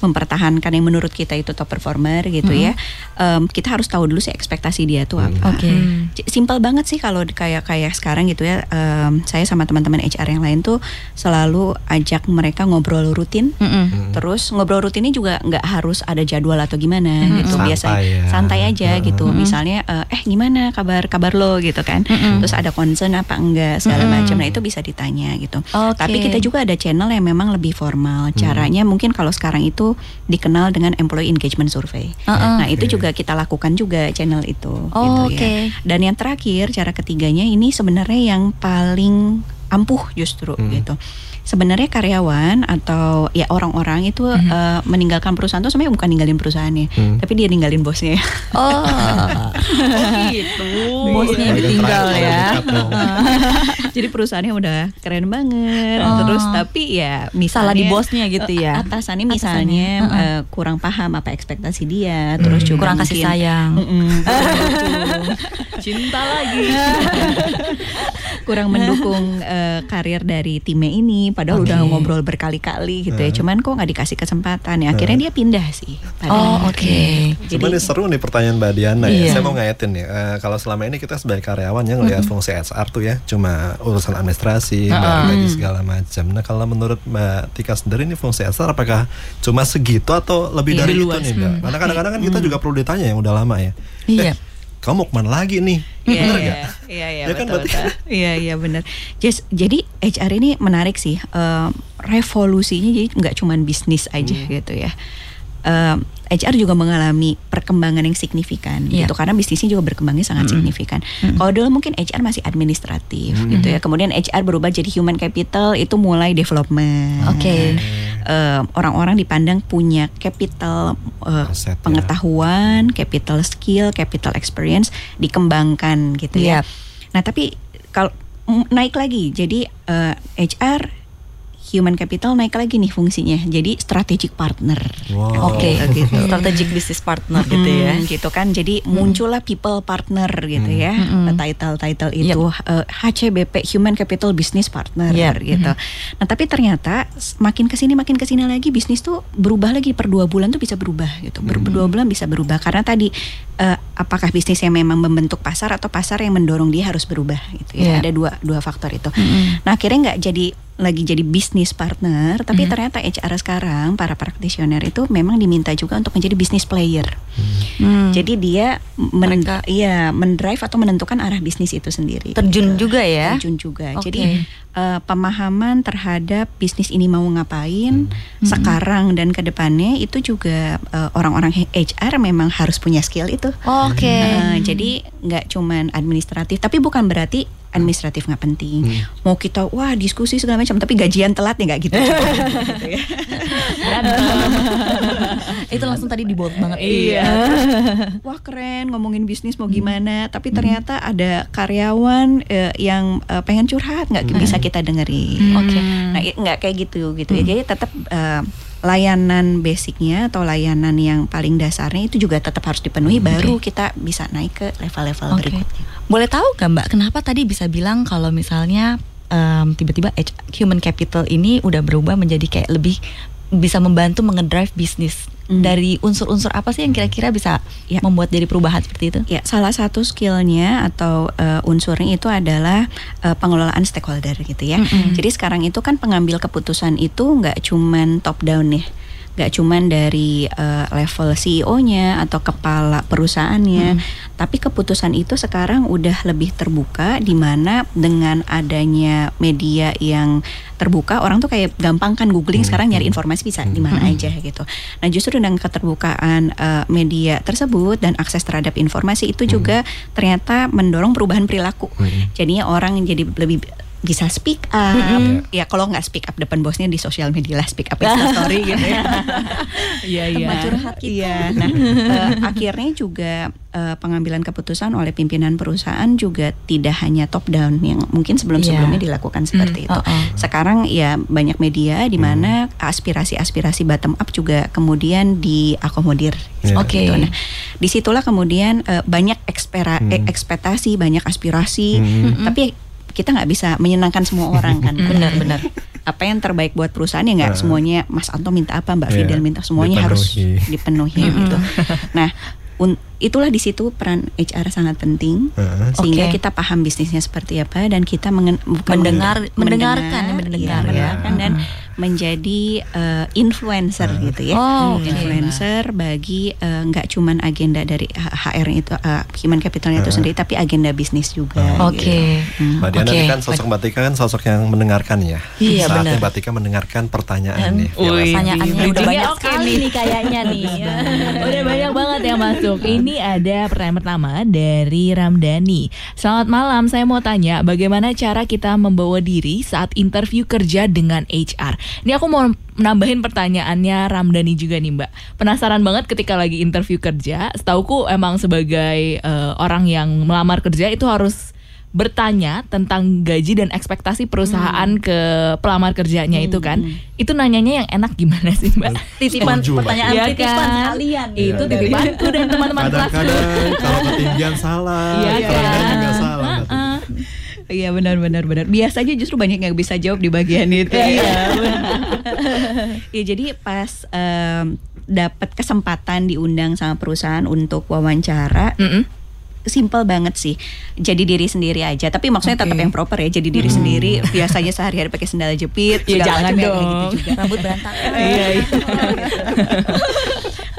S4: mempertahankan yang menurut kita itu top performer gitu ya, em, kita harus tahu dulu sih ekspektasi dia tuh apa.
S3: Oke.
S4: J- Simpel banget sih kalau kayak kayak sekarang gitu ya. em, saya sama teman-teman HR yang lain tuh selalu ajak mereka ngobrol rutin.
S3: Mm-mm.
S4: Terus ngobrol rutinnya juga nggak harus ada jadwal atau gimana gitu
S2: Santai
S4: biasa
S2: ya.
S4: santai aja gitu. Misalnya eh, eh gimana kabar kabar lo gitu kan. Terus ada concern apa enggak segala macam. Nah itu bisa ditanya gitu.
S3: Oke.
S4: Tapi kita juga ada channel yang memang lebih formal. Caranya mungkin kalau sekarang itu dikenal dengan employee engagement survey.
S3: Uh-uh.
S4: Nah itu juga kita lakukan juga channel itu.
S3: Oh,
S4: gitu ya.
S3: oke.
S4: Dan yang terakhir cara ketiganya ini sebenarnya yang paling ampuh justru gitu. Sebenarnya karyawan atau ya orang-orang itu eh, meninggalkan perusahaan itu sebenarnya bukan ninggalin perusahaannya, tapi dia ninggalin bosnya.
S3: Oh, gitu. Bosnya
S2: Bagian
S3: ditinggal ya.
S4: Jadi perusahaannya udah keren banget.
S3: Oh.
S4: Terus tapi ya misalnya
S3: Salah di bosnya gitu
S4: eh,
S3: ya.
S4: Atasannya misalnya
S3: Atasannya,
S4: eh, kurang paham apa ekspektasi dia, terus juga
S3: Kurang kasih
S4: mungkin-
S3: sayang.
S4: Mm-mm,
S1: Cinta lagi.
S4: kurang mendukung eh, karir dari timnya ini padahal udah ngobrol berkali-kali gitu ya cuman kok nggak dikasih kesempatan ya akhirnya dia pindah sih pada
S3: Oh, oke.
S2: Cuma ini seru nih pertanyaan Mbak Diana ya.
S3: Iya.
S2: Saya mau ngaitin nih. eh, kalau selama ini kita sebagai karyawan ya ngelihat fungsi HR tuh ya cuma urusan administrasi, bayar gaji segala macam. Nah kalau menurut Mbak Tika sendiri ini fungsi HR apakah cuma segitu atau lebih
S1: Iya,
S2: dari itu nih Mbak? Karena kadang-kadang kan kita juga perlu ditanya yang udah lama ya.
S3: Iya.
S2: Eh, kamu mau ke mana lagi nih?
S4: Iya,
S2: Bener
S4: iya,
S2: gak?
S4: iya, iya,
S2: Ya kan,
S4: betul. Iya, iya benar. Just- jadi HR ini menarik sih. Em, revolusinya jadi nggak cuman bisnis aja
S3: Hmm.
S4: gitu ya. Em, HR juga mengalami perkembangan yang signifikan
S3: Iya. Hmm.
S4: gitu karena bisnisnya juga berkembangnya sangat signifikan. Kalau dulu mungkin HR masih administratif gitu ya. Kemudian HR berubah jadi human capital itu mulai development.
S3: Oke.
S4: Em, orang-orang dipandang punya capital eh,
S2: Aset, ya.
S4: pengetahuan, capital skill, capital experience dikembangkan gitu ya.
S3: Yap.
S4: Nah tapi kalau mm, naik lagi, jadi eh, HR human capital naik lagi nih fungsinya. Jadi strategic partner.
S2: Wow.
S3: Oke,
S4: Gitu.
S3: strategic business partner gitu ya.
S4: Hmm, gitu kan. Jadi muncullah people partner gitu ya. Title title itu eh, HCBP Human Capital Business Partner
S3: Yep.
S4: gitu. Nah tapi ternyata makin ke sini makin ke sini lagi bisnis tuh berubah lagi per dua bulan tuh bisa berubah gitu. Per dua bulan bisa berubah. Karena tadi eh, apakah bisnis yang memang membentuk pasar atau pasar yang mendorong dia harus berubah gitu ya.
S3: Iya.
S4: ada dua dua faktor itu. Nah akhirnya nggak jadi lagi jadi bisnis partner tapi ternyata HR sekarang para practitioner itu memang diminta juga untuk menjadi business player
S3: Hmm.
S4: jadi dia men
S3: Mereka-
S4: iya mendrive atau menentukan arah bisnis itu sendiri.
S3: Terjun
S4: gitu.
S3: juga ya?
S4: Terjun juga.
S3: Oke.
S4: Jadi eh, pemahaman terhadap bisnis ini mau ngapain
S3: Hmm.
S4: sekarang dan ke depannya itu juga eh, orang-orang HR memang harus punya skill itu.
S3: Oke.
S4: Eh, jadi nggak cuman administratif, tapi bukan berarti administratif nggak penting. Mau kita wah diskusi segala macam, tapi gajian telat ya nggak gitu. Gitu ya.
S3: Itu langsung tadi dibawa banget.
S1: Iya.
S4: wah keren ngomongin bisnis mau gimana tapi ternyata ada karyawan eh, yang eh, pengen curhat nggak bisa kita dengerin
S3: Oke.
S4: nah i- nggak kayak gitu gitu ya jadi tetap eh, layanan basicnya atau layanan yang paling dasarnya itu juga tetap harus dipenuhi baru kita bisa naik ke level-level
S3: Oke.
S4: berikutnya
S3: Boleh tahu gak Mbak, kenapa tadi bisa bilang kalau misalnya em, tiba-tiba human capital ini udah berubah menjadi kayak lebih bisa membantu mengedrive bisnis
S4: Hmm.
S3: dari unsur-unsur apa sih yang kira-kira bisa
S4: Ya.
S3: membuat jadi perubahan seperti itu?
S4: Ya, salah satu skillnya atau eh, unsurnya itu adalah eh, pengelolaan stakeholder gitu ya.
S3: Mm-mm.
S4: Jadi sekarang itu kan pengambil keputusan itu nggak cuman top down ya, nggak cuman dari eh, level CEO-nya atau kepala perusahaannya, tapi keputusan itu sekarang udah lebih terbuka di mana dengan adanya media yang terbuka orang tuh kayak gampang kan googling sekarang nyari informasi bisa di mana aja gitu. Nah justru dengan keterbukaan eh, media tersebut dan akses terhadap informasi itu juga ternyata mendorong perubahan perilaku. Jadinya orang jadi lebih bisa speak up. Ya kalau nggak speak up depan bosnya di sosial media lah speak up Insta story gitu ya.
S1: Iya iya.
S4: Tempat curhat Iya. Nah, eh, akhirnya juga eh, pengambilan keputusan oleh pimpinan perusahaan juga tidak hanya top down yang mungkin sebelum-sebelumnya
S3: Iya.
S4: dilakukan seperti itu.
S3: oh, oh.
S4: Sekarang ya banyak media di mana aspirasi-aspirasi bottom up juga kemudian diakomodir.
S2: Iya.
S3: Oke.
S4: Gitu. Nah, di situlah kemudian eh, banyak ekspera- eh, ekspektasi, banyak aspirasi, tapi kita nggak bisa menyenangkan semua orang kan.
S3: Benar-benar.
S4: Apa yang terbaik buat perusahaan ya nggak
S2: Ah.
S4: semuanya Mas Anto minta apa, Mbak
S2: Iya,
S4: Fidel minta semuanya harus
S2: dipenuhi.
S4: dipenuhi gitu. Nah, un- itulah di situ peran HR sangat penting
S2: Heeh.
S4: sehingga
S3: Oke.
S4: kita paham bisnisnya seperti apa dan kita mengen- bukan
S3: Mendengar-
S4: mendengar,
S3: mendengarkan ya, mendengar
S4: iya,
S3: ya.
S4: mendengarkan dan menjadi eh, influencer gitu ya
S3: Oh, oke.
S4: influencer bagi eh, nggak cuman agenda dari HR itu eh, human capitalnya itu sendiri tapi agenda bisnis juga
S3: Oke.
S4: gitu. Hmm.
S2: Mbak Diana
S3: Oke.
S2: ini kan sosok Mbak Tika kan sosok yang mendengarkan ya.
S3: Iya,
S2: Saatnya
S3: benar.
S2: Mbak Tika mendengarkan pertanyaan
S3: Dan-
S2: nih.
S3: Pertanyaannya udah banyak
S1: oke
S3: sekali
S1: nih.
S3: nih kayaknya nih.
S1: Udah banyak banget yang masuk. Ini ada pertanyaan pertama dari Ramdhani. Selamat malam, saya mau tanya bagaimana cara kita membawa diri saat interview kerja dengan HR. Ini aku mau nambahin pertanyaannya Ramdhani juga nih Mbak. Penasaran banget ketika lagi interview kerja. Setauku emang sebagai eh, orang yang melamar kerja itu harus bertanya tentang gaji dan ekspektasi perusahaan ke pelamar kerjanya itu kan. Itu nanyanya yang enak gimana sih Mbak?
S3: Titipan
S2: Setuju,
S3: pertanyaan
S1: Iya
S3: titipan
S1: kan?
S3: sekalian.
S1: Itu titipanku dan teman-teman.
S2: Kadang-kadang kalau ketinggian salah,
S1: Iya
S2: keterangan
S1: kan?
S2: juga salah.
S4: Iya benar benar benar. Biasanya justru banyak yang bisa jawab di bagian itu. Iya. ya jadi pas em, dapat kesempatan diundang sama perusahaan untuk wawancara,
S1: Mm-mm.
S4: Simple banget sih. Jadi diri sendiri aja. Tapi maksudnya tetap
S1: Oke.
S4: yang proper ya. Jadi diri sendiri. Biasanya sehari-hari pakai sendal jepit.
S1: Ya, jangan dong.
S4: gitu juga.
S3: Rambut berantakan.
S1: Iya, iya.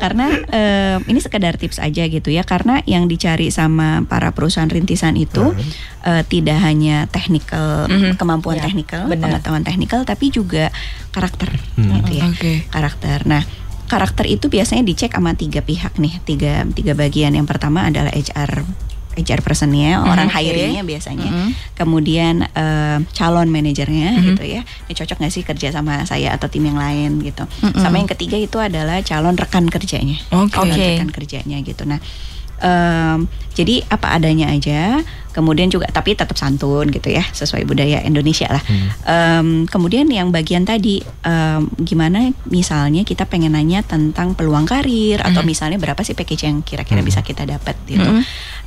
S4: karena em, ini sekedar tips aja gitu ya karena yang dicari sama para perusahaan rintisan itu eh, tidak hanya technical
S1: Mhm.
S4: kemampuan
S3: Ya,
S4: teknikal
S3: benar.
S4: pengetahuan teknikal tapi juga karakter
S2: Hmm.
S4: gitu ya
S1: Oke.
S4: karakter nah karakter itu biasanya dicek sama tiga pihak nih tiga tiga bagian yang pertama adalah HR HR personnya orang
S3: oke.
S4: hiringnya biasanya
S3: Mhm.
S4: kemudian eh, calon manajernya
S1: Mhm.
S4: gitu ya ini cocok nggak sih kerja sama saya atau tim yang lain gitu
S3: Mhm.
S4: sama yang ketiga itu adalah calon rekan kerjanya
S1: Oke.
S4: calon rekan kerjanya gitu nah Em, jadi apa adanya aja. Kemudian juga tapi tetap santun gitu ya sesuai budaya Indonesia lah. Em, kemudian yang bagian tadi em, gimana misalnya kita pengen nanya tentang peluang karir atau misalnya berapa sih package yang kira-kira bisa kita dapat gitu.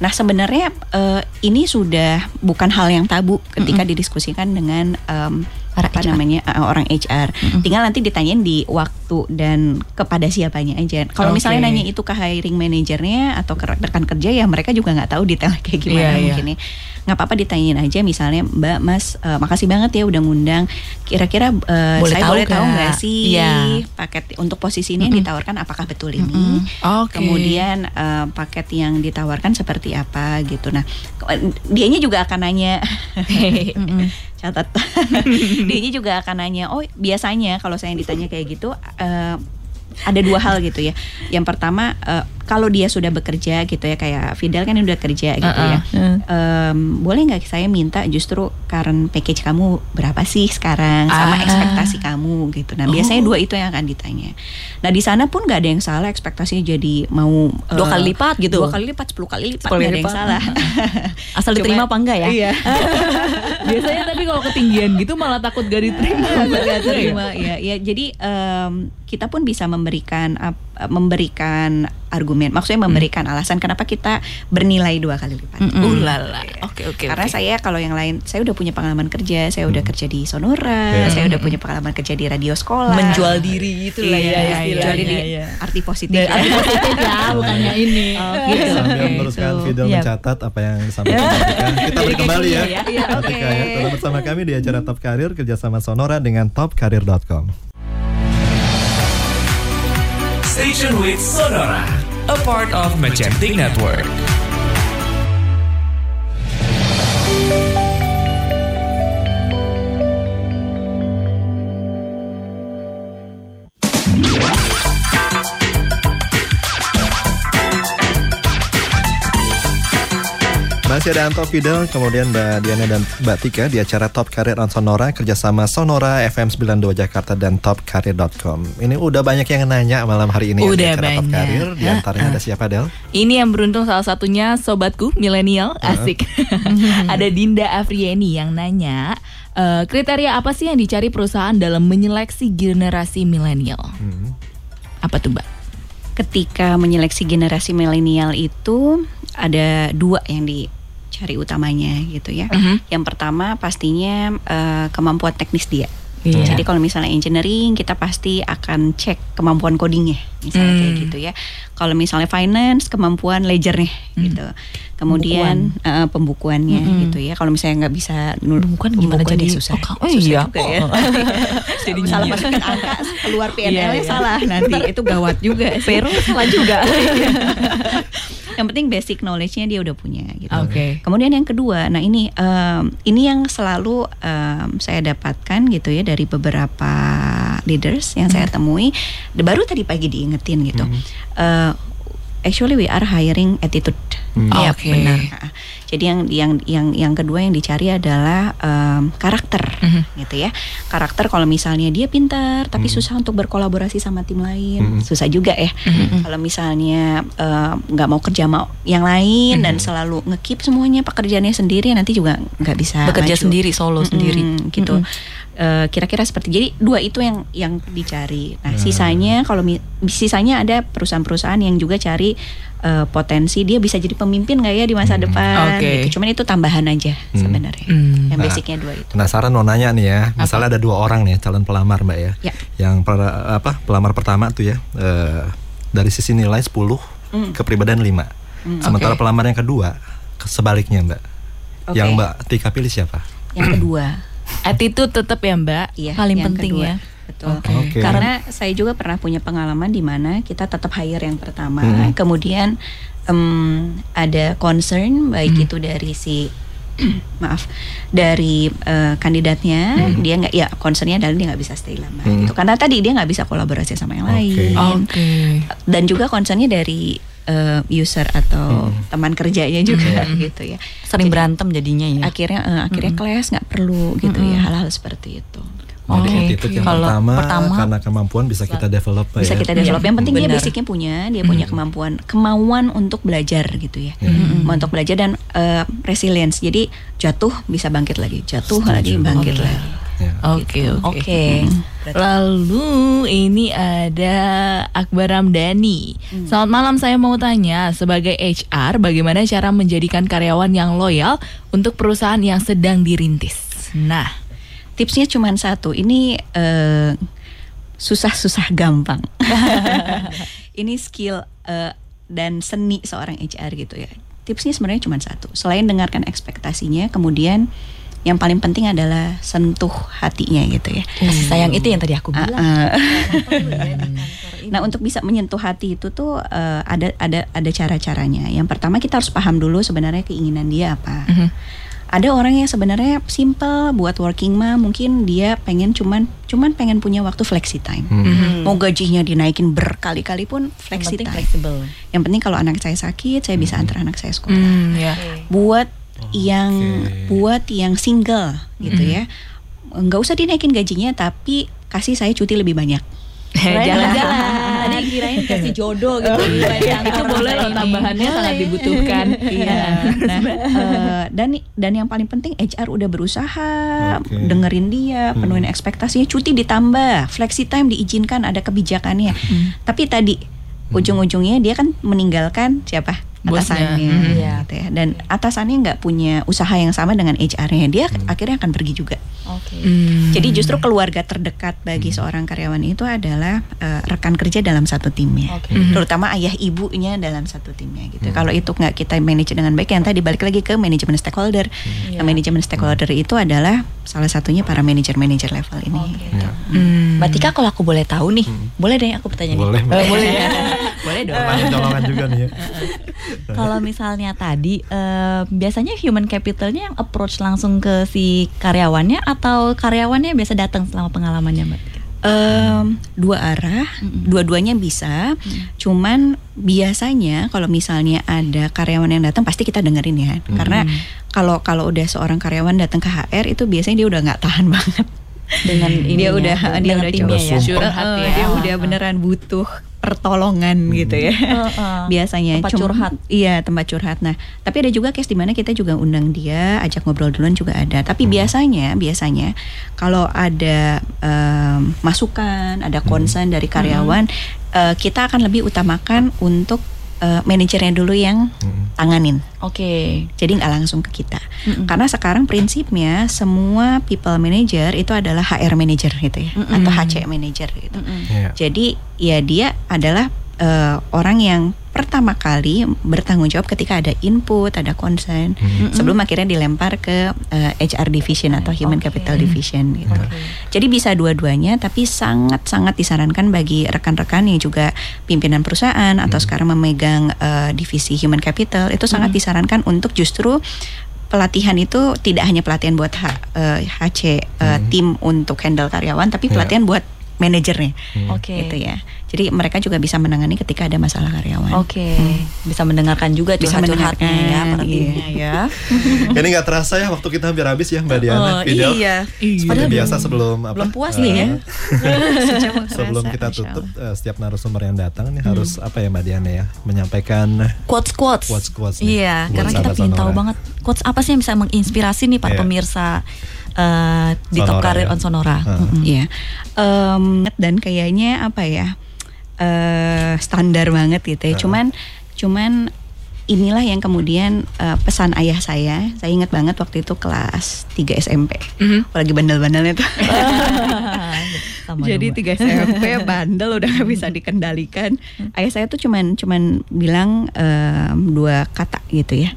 S4: Nah sebenarnya eh, ini sudah bukan hal yang tabu ketika didiskusikan dengan em,
S3: Para
S4: apa
S3: HR.
S4: namanya eh, orang HR. Tinggal nanti ditanyain di waktu dan kepada siapanya aja. Kalau misalnya
S1: Oke.
S4: nanya itu ke hiring manajernya atau ke rekan kerja ya mereka juga nggak tahu detailnya kayak gimana
S1: Iya, iya.
S4: mungkin ya. Nggak apa-apa ditanyain aja misalnya Mbak Mas eh, makasih banget ya udah ngundang. Kira-kira eh,
S3: Boleh
S4: saya
S3: tahu
S4: boleh tahu
S3: nggak?
S4: sih
S3: Iya.
S4: paket untuk posisi ini yang ditawarkan apakah betul ini?
S1: Oke.
S4: Kemudian eh, paket yang ditawarkan seperti apa gitu. Nah, dianya juga akan nanya catat. dianya juga akan nanya, "Oh, biasanya kalau saya ditanya kayak gitu eh, ada dua hal gitu ya. Yang pertama eh, kalau dia sudah bekerja gitu ya kayak Fidel kan udah kerja gitu ya. Em, boleh nggak saya minta justru current package kamu berapa sih sekarang sama
S1: Ah.
S4: ekspektasi kamu gitu. Nah, biasanya dua itu yang akan ditanya. Nah, di sana pun nggak ada yang salah ekspektasinya jadi mau
S3: Dua
S4: eh,
S3: kali lipat gitu?
S4: Dua kali lipat, sepuluh kali lipat
S3: Sepuluh
S4: nggak ada yang salah.
S3: Asal diterima apa enggak ya?
S4: Iya.
S1: Biasanya tapi kalau ketinggian gitu malah takut gak diterima.
S4: Nggak terima ya ya jadi em, kita pun bisa memberikan ap- memberikan argumen maksudnya memberikan alasan kenapa kita bernilai dua kali lipat
S1: Ulala. Oke oke.
S4: karena
S1: oke.
S4: saya kalau yang lain saya udah punya pengalaman kerja saya udah kerja di Sonora
S2: Iya.
S4: saya udah punya pengalaman kerja di radio sekolah
S3: Menjual diri gitu lah ya
S4: Iya,
S3: istilahnya.
S4: jual diri
S3: ya.
S4: arti positif ya.
S3: arti positif ya, bukannya ini.
S4: gitu.
S2: Sambil
S4: Oke,
S2: meneruskan
S4: itu.
S2: Fidel
S3: Iya.
S2: mencatat apa yang disampaikan. Kita beri kembali ya.
S3: Iya,
S4: iya, oke.
S2: Ya. Tetap bersama kami di acara Top Karir kerjasama Sonora dengan topkarir.com.
S5: Station with Sonora, a part of Magentic Network.
S2: Masih ada Anto Fidel, kemudian Mbak Diana dan Mbak Tika di acara Top Karir on Sonora kerjasama Sonora FM 92 Jakarta dan topkarir.com. Ini udah banyak yang nanya malam hari ini ya di
S1: Udah
S2: acara Top
S1: banyak.
S2: Karir. Di antaranya ada siapa Del?
S1: Ini yang beruntung salah satunya sobatku milenial asik. Ada Dinda Afrieni yang nanya eh, kriteria apa sih yang dicari perusahaan dalam menyeleksi generasi milenial? Apa tuh mbak?
S4: ketika menyeleksi generasi milenial itu ada dua yang dicari utamanya gitu ya.
S1: Mhm.
S4: Yang pertama pastinya eh, kemampuan teknis dia.
S1: Iya.
S4: Jadi kalau misalnya engineering kita pasti akan cek kemampuan codingnya, misalnya
S1: Hmm.
S4: kayak gitu ya. Kalau misalnya finance kemampuan ledgernya gitu. Kemudian eh, pembukuannya
S1: Hmm.
S4: gitu ya. Kalau misalnya nggak bisa nul-
S3: Pembukuan gimana
S4: pembukuan
S3: jadi?
S4: susah.
S3: Oh, oh
S4: Susah
S3: iya.
S4: juga ya.
S3: Jadi
S4: salah masukin angka keluar PNL-nya
S3: Iya, iya.
S4: salah nanti itu gawat juga.
S3: Pero salah juga.
S4: yang penting basic knowledge-nya dia udah punya gitu.
S1: Oke.
S4: Kemudian yang kedua, nah ini em, ini yang selalu em, saya dapatkan gitu ya dari beberapa leaders yang saya temui. Baru tadi pagi diingetin gitu. Eh, actually we are hiring attitude.
S1: Hmm.
S4: Iya
S1: Oke.
S4: benar. Nah, Jadi yang yang yang yang kedua yang dicari adalah em, karakter gitu ya. Karakter kalau misalnya dia pintar tapi susah untuk berkolaborasi sama tim lain, susah juga ya. Kalau misalnya em, nggak mau kerja sama yang lain dan selalu ngekip semuanya pekerjaannya sendiri nanti juga nggak bisa
S3: Bekerja
S4: maju.
S3: sendiri, solo
S4: Mm-mm,
S3: sendiri.
S4: gitu.
S3: Mm-mm.
S4: Eh, kira-kira seperti jadi dua itu yang yang dicari. Nah sisanya kalau mi- sisanya ada perusahaan-perusahaan yang juga cari eh, potensi dia bisa jadi pemimpin nggak ya di masa depan.
S1: Oke.
S4: gitu. Cuman itu tambahan aja sebenarnya.
S1: Hmm.
S4: Yang
S2: Nah.
S4: basicnya dua itu.
S2: Penasaran mau nanya nih ya. Misalnya ada dua orang nih calon pelamar Mbak ya.
S4: Ya.
S2: Yang per- apa pelamar pertama tuh ya eh, dari sisi nilai 10, kepribadian 5. Sementara
S1: Oke.
S2: pelamar yang kedua ke- sebaliknya Mbak.
S4: Oke.
S2: Yang Mbak Tika pilih siapa?
S4: Yang kedua.
S1: Attitude tetap ya mbak.
S4: Iya,
S1: Paling
S4: yang
S1: penting
S4: kedua.
S1: ya.
S4: Betul.
S1: Oke.
S2: Oke.
S4: Karena saya juga pernah punya pengalaman di mana kita tetap hire yang pertama,
S2: Hmm.
S4: kemudian em, ada concern baik
S1: Hmm.
S4: itu dari si maaf dari eh, kandidatnya
S2: Hmm.
S4: dia nggak ya concernnya adalah dia nggak bisa stay lama
S2: Hmm.
S4: gitu karena tadi dia nggak bisa kolaborasi sama yang
S2: Oke.
S4: lain
S1: Oke.
S4: dan juga concernnya dari eh, user atau
S2: Hmm.
S4: teman kerjanya juga gitu ya
S3: Sering
S4: Jadi,
S3: berantem jadinya ya.
S4: akhirnya eh, akhirnya kelas nggak perlu gitu ya hal-hal seperti itu
S2: Jadi
S3: Oke.
S2: attitude yang
S3: Kalau
S2: pertama,
S3: pertama-
S2: karena kemampuan bisa kita develop
S4: bisa
S2: ya.
S4: kita develop.
S1: Iya,
S4: Yang penting dia
S1: benar.
S4: basicnya punya, dia punya kemampuan, kemauan untuk belajar gitu ya,
S2: Iya.
S4: untuk belajar dan eh, resilience. Jadi jatuh bisa bangkit lagi, jatuh
S2: Setuju.
S4: lagi bangkit
S1: Oke.
S4: lagi.
S2: Ya.
S1: Oke, oke.
S3: Oke.
S1: Lalu ini ada Akbar Ramdhani. Selamat malam, saya mau tanya sebagai HR bagaimana cara menjadikan karyawan yang loyal untuk perusahaan yang sedang dirintis. Nah,
S4: Tipsnya cuma satu, ini eh, susah-susah gampang. ini skill eh, dan seni seorang HR gitu ya. Tipsnya sebenarnya cuma satu. Selain dengarkan ekspektasinya, kemudian yang paling penting adalah sentuh hatinya gitu ya.
S3: Kasih sayang itu yang tadi aku bilang.
S4: Ah, ah. Nah, untuk bisa menyentuh hati itu tuh eh, ada ada ada cara-caranya. Yang pertama kita harus paham dulu sebenarnya keinginan dia apa.
S1: Mhm.
S4: Ada orang yang sebenarnya simple buat working mom, mungkin dia pengen cuman cuman pengen punya waktu flexi time.
S2: Hmm.
S4: Mau gajinya dinaikin berkali-kali pun flexi
S3: penting
S4: time.
S3: fleksibel.
S4: Yang penting kalau anak saya sakit, saya bisa antar anak saya sekolah.
S1: hmm, ya.
S4: Buat yang
S2: Oke.
S4: buat yang single gitu ya. Nggak usah dinaikin gajinya tapi kasih saya cuti lebih banyak.
S1: Jalan-jalan.
S3: Tadi kirain kasih jodoh gitu.
S1: itu boleh loh tambahannya sangat dibutuhkan.
S4: Iya. Nah, eh, dan dan yang paling penting HR udah berusaha
S2: Oke.
S4: dengerin dia, penuhin ekspektasinya, cuti ditambah, flexi time diizinkan ada kebijakannya. Tapi tadi ujung-ujungnya dia kan meninggalkan siapa? Atasannya,
S1: Mhm.
S3: Iya.
S4: gitu ya. Dan atasannya nggak punya usaha yang sama dengan HR-nya, dia akhirnya akan pergi juga.
S3: Oke.
S1: Hmm.
S4: Jadi justru keluarga terdekat bagi seorang karyawan itu adalah eh, rekan kerja dalam satu timnya,
S3: Oke.
S1: Mhm.
S4: terutama ayah ibunya dalam satu timnya gitu. Kalau itu nggak kita manage dengan baik, yang tadi balik lagi ke manajemen stakeholder.
S3: Iya.
S4: Nah, manajemen stakeholder itu adalah salah satunya para manajer-manajer level ini.
S3: Oke.
S2: Ya.
S1: Hmm.
S3: Mbak Tika kalau aku boleh tahu nih, boleh deh aku bertanya
S2: Boleh,
S3: nih.
S2: Mbak.
S3: Eh, boleh ya.
S1: Boleh dong.
S2: Colongan juga nih ya.
S3: Kalau misalnya tadi eh, biasanya human capitalnya yang approach langsung ke si karyawannya atau karyawannya biasa datang selama pengalamannya Mbak?
S4: Em, dua arah, dua-duanya bisa. Cuman biasanya kalau misalnya ada karyawan yang datang pasti kita dengerin ya, karena kalau kalau udah seorang karyawan datang ke HR itu biasanya dia udah nggak tahan banget.
S3: Dengan
S4: dia
S3: ininya,
S4: udah dia udah
S3: timnya
S4: coba.
S1: Curhat ya.
S4: dia udah beneran butuh pertolongan gitu ya.
S3: Heeh.
S4: Biasanya
S3: Tempat
S4: cuma-
S3: curhat.
S4: Iya, tempat curhat. Nah, tapi ada juga case di mana kita juga undang dia, ajak ngobrol duluan juga ada. Tapi biasanya biasanya kalau ada em, masukan, ada concern dari karyawan, eh, kita akan lebih utamakan untuk eh, manajernya dulu yang
S2: Hmm.
S4: tanganin.
S3: Oke.
S4: Jadi nggak langsung ke kita.
S3: Mm-mm.
S4: Karena sekarang prinsipnya semua people manager itu adalah HR manager gitu ya,
S3: Mm-mm.
S4: atau HC manager gitu.
S3: Mm-mm.
S2: Ya.
S4: Jadi ya dia adalah eh, orang yang pertama kali bertanggung jawab ketika ada input, ada concern,
S2: Hmm.
S4: sebelum akhirnya dilempar ke eh, HR division atau human
S3: Oke.
S4: capital division gitu.
S3: Oke.
S4: Jadi bisa dua-duanya, tapi sangat-sangat disarankan bagi rekan-rekan yang juga pimpinan perusahaan atau sekarang memegang eh, divisi human capital itu sangat disarankan untuk justru pelatihan itu tidak hanya pelatihan buat H- eh, HC eh, tim untuk handle karyawan, tapi
S2: Ya.
S4: pelatihan buat manajernya,
S3: Oke.
S4: gitu ya. Jadi mereka juga bisa menangani ketika ada masalah karyawan.
S3: Oke, bisa mendengarkan juga
S4: Bisa
S3: ya
S4: mendengarkan,
S3: para timnya ya.
S2: Ini nggak terasa ya waktu kita hampir habis ya Mbak Diana.
S3: Oh,
S2: Fidel.
S3: iya.
S2: Seperti
S3: Padahal
S2: biasa sebelum apa?
S3: belum puas
S2: eh,
S3: nih ya.
S4: Sejauh
S2: Sebelum kita tutup eh, setiap narasumber yang datang nih harus apa ya Mbak Diana ya menyampaikan
S3: Quotes quotes.
S2: Quotes- quotes
S3: Iya, karena kita ingin tahu banget quotes apa sih yang bisa menginspirasi nih para
S2: Iya.
S3: pemirsa eh, di Top
S2: Sonora
S3: Career
S2: ya.
S3: on Sonora.
S2: Heeh.
S3: Mm-mm.
S4: Iya. Em, dan kayaknya apa ya? eh standar banget gitu ya.
S2: Heeh.
S4: Cuman cuman inilah yang kemudian eh, pesan ayah saya. Saya ingat banget waktu itu kelas 3 SMP.
S1: Mhm.
S4: Lagi bandel-bandelnya tuh.
S3: Sama
S4: Jadi. 3 SMP bandel udah nggak bisa dikendalikan. Ayah saya tuh cuman cuman bilang em, dua kata gitu ya.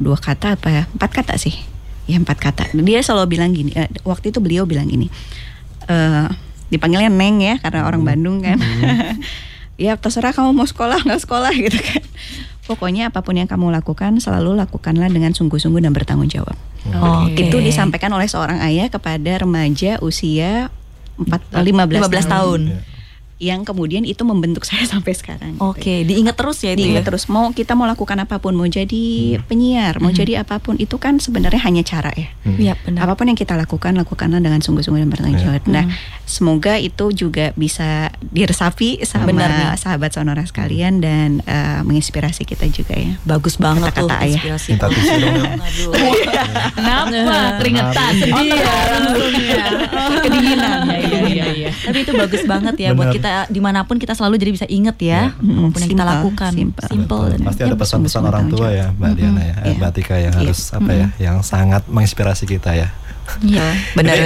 S4: Dua kata apa ya? Empat kata sih. Ya empat kata. Dia selalu bilang gini. eh, waktu itu beliau bilang gini. eh dipanggilnya Neng ya karena orang Bandung kan. ya terserah kamu mau sekolah nggak sekolah gitu kan. Pokoknya apa pun yang kamu lakukan selalu lakukanlah dengan sungguh-sungguh dan bertanggung jawab.
S3: Oke.
S4: Itu disampaikan oleh seorang ayah kepada remaja usia 4 15,
S3: 15 tahun.
S2: Ya.
S4: Yang kemudian itu membentuk saya sampai sekarang. gitu.
S3: Oke, diingat terus ya itu
S4: Diingat
S3: ya.
S4: terus mau kita mau lakukan apa pun, mau jadi
S2: Hmm.
S4: penyiar, mau jadi apa pun itu kan sebenarnya hanya cara ya.
S3: Iya, benar.
S4: Apa pun yang kita lakukan, lakukanlah dengan sungguh-sungguh dan bertanggung
S2: Iya.
S4: jawab. Nah, semoga itu juga bisa diresapi sama
S3: Benar nih.
S4: sahabat sonora sekalian dan eh, menginspirasi kita juga ya.
S3: Bagus banget tuh
S4: Kata-kata ayah.
S3: inspirasi.
S2: Minta tisu dong. Mel.
S3: Aduh.
S1: Kenapa? Keringetan.
S3: Iya, kedinginan.
S1: Iya, iya, iya, iya.
S3: Tapi itu bagus banget ya buat
S2: Benar.
S3: Kita di mana pun kita selalu jadi bisa inget ya
S4: Mm,
S3: apa pun yang kita
S4: simple,
S3: lakukan.
S4: simple.
S3: Simple dan
S2: Pasti
S4: ya,
S2: ada pesan-pesan orang tua ya Mbak
S4: jawab.
S2: Diana ya,
S4: Iya.
S2: Mbak Tika yang
S4: Iya.
S2: harus apa ya, yang sangat menginspirasi kita ya.
S3: Iya, benar.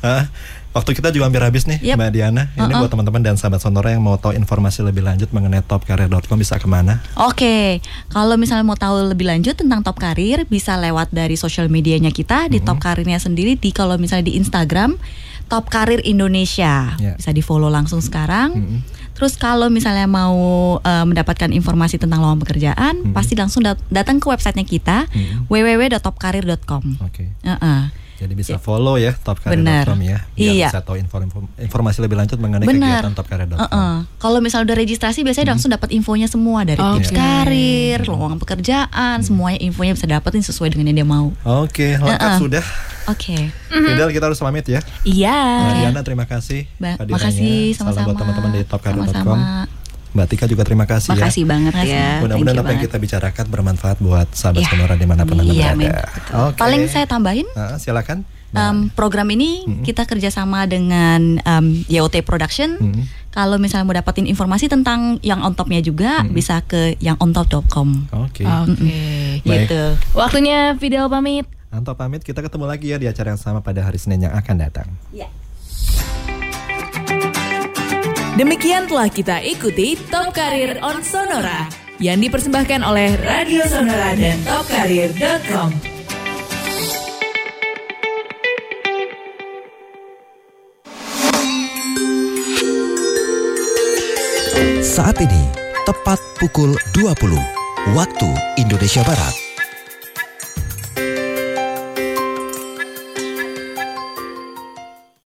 S2: Ah, waktu kita juga hampir habis nih
S3: Yap.
S2: Mbak Diana. Ini
S3: Uh-uh.
S2: buat teman-teman dan sahabat Sonora yang mau tahu informasi lebih lanjut mengenai topcareer.com bisa ke mana?
S3: Oke, kalau misalnya mau tahu lebih lanjut tentang Top Karir bisa lewat dari sosial medianya kita di Top Karirnya sendiri di kalau misalnya di Instagram Top Karir Indonesia
S2: Ya.
S3: bisa di follow langsung sekarang.
S2: Mm-mm.
S3: Terus kalau misalnya mau eh, mendapatkan informasi tentang lowongan pekerjaan,
S2: Mhm.
S3: pasti langsung dat- datang ke websitenya kita
S2: Mhm.
S3: www.topkarir.com.
S2: Oke.
S3: Heeh.
S2: Jadi bisa follow ya
S3: Benar.
S2: ya. Biar
S3: Iya.
S2: bisa tahu inform- inform- informasi lebih lanjut mengenai
S3: Benar.
S2: kegiatan topcareer.com.
S3: Heeh. Kalau misalnya udah registrasi biasanya langsung dapat infonya semua dari
S1: Oke.
S3: tips karir, lowongan pekerjaan, semuanya infonya bisa dapetin sesuai dengan yang dia mau.
S2: Oke, lengkap
S3: Uh-uh.
S2: sudah.
S3: Oke.
S2: Fidel kita harus pamit ya.
S1: Iya.
S2: Mbak Diana terima kasih.
S3: Ba- makasih
S2: Salam
S3: sama-sama.
S2: buat teman-teman di topcareer.com. Mbak Tika juga terima kasih ya.
S4: Makasih banget
S3: Makasih.
S4: ya.
S2: Mudah-mudahan apa yang
S4: banget.
S2: kita bicarakan bermanfaat buat sahabat
S4: Iya.
S2: Sonora di mana pun anda
S4: Iya, amin.
S2: berada. Oke.
S3: Paling saya tambahin
S2: Ah, silakan.
S3: em, program ini
S2: Mm-mm.
S3: kita kerjasama dengan em, YOT Production.
S2: Mm-mm.
S3: Kalau misalnya mau dapetin informasi tentang yang on topnya juga
S2: Mm-mm.
S3: bisa ke yang ontop.com.
S2: Oke.
S1: Oke.
S2: Baik.
S3: Gitu.
S1: Waktunya Fidel pamit.
S2: Anto pamit, kita ketemu lagi ya di acara yang sama pada hari Senin yang akan datang.
S1: Demikian telah kita ikuti Top Karir on Sonora yang dipersembahkan oleh Radio Sonora dan topkarir.com.
S6: Saat ini tepat pukul 20 waktu Indonesia Barat.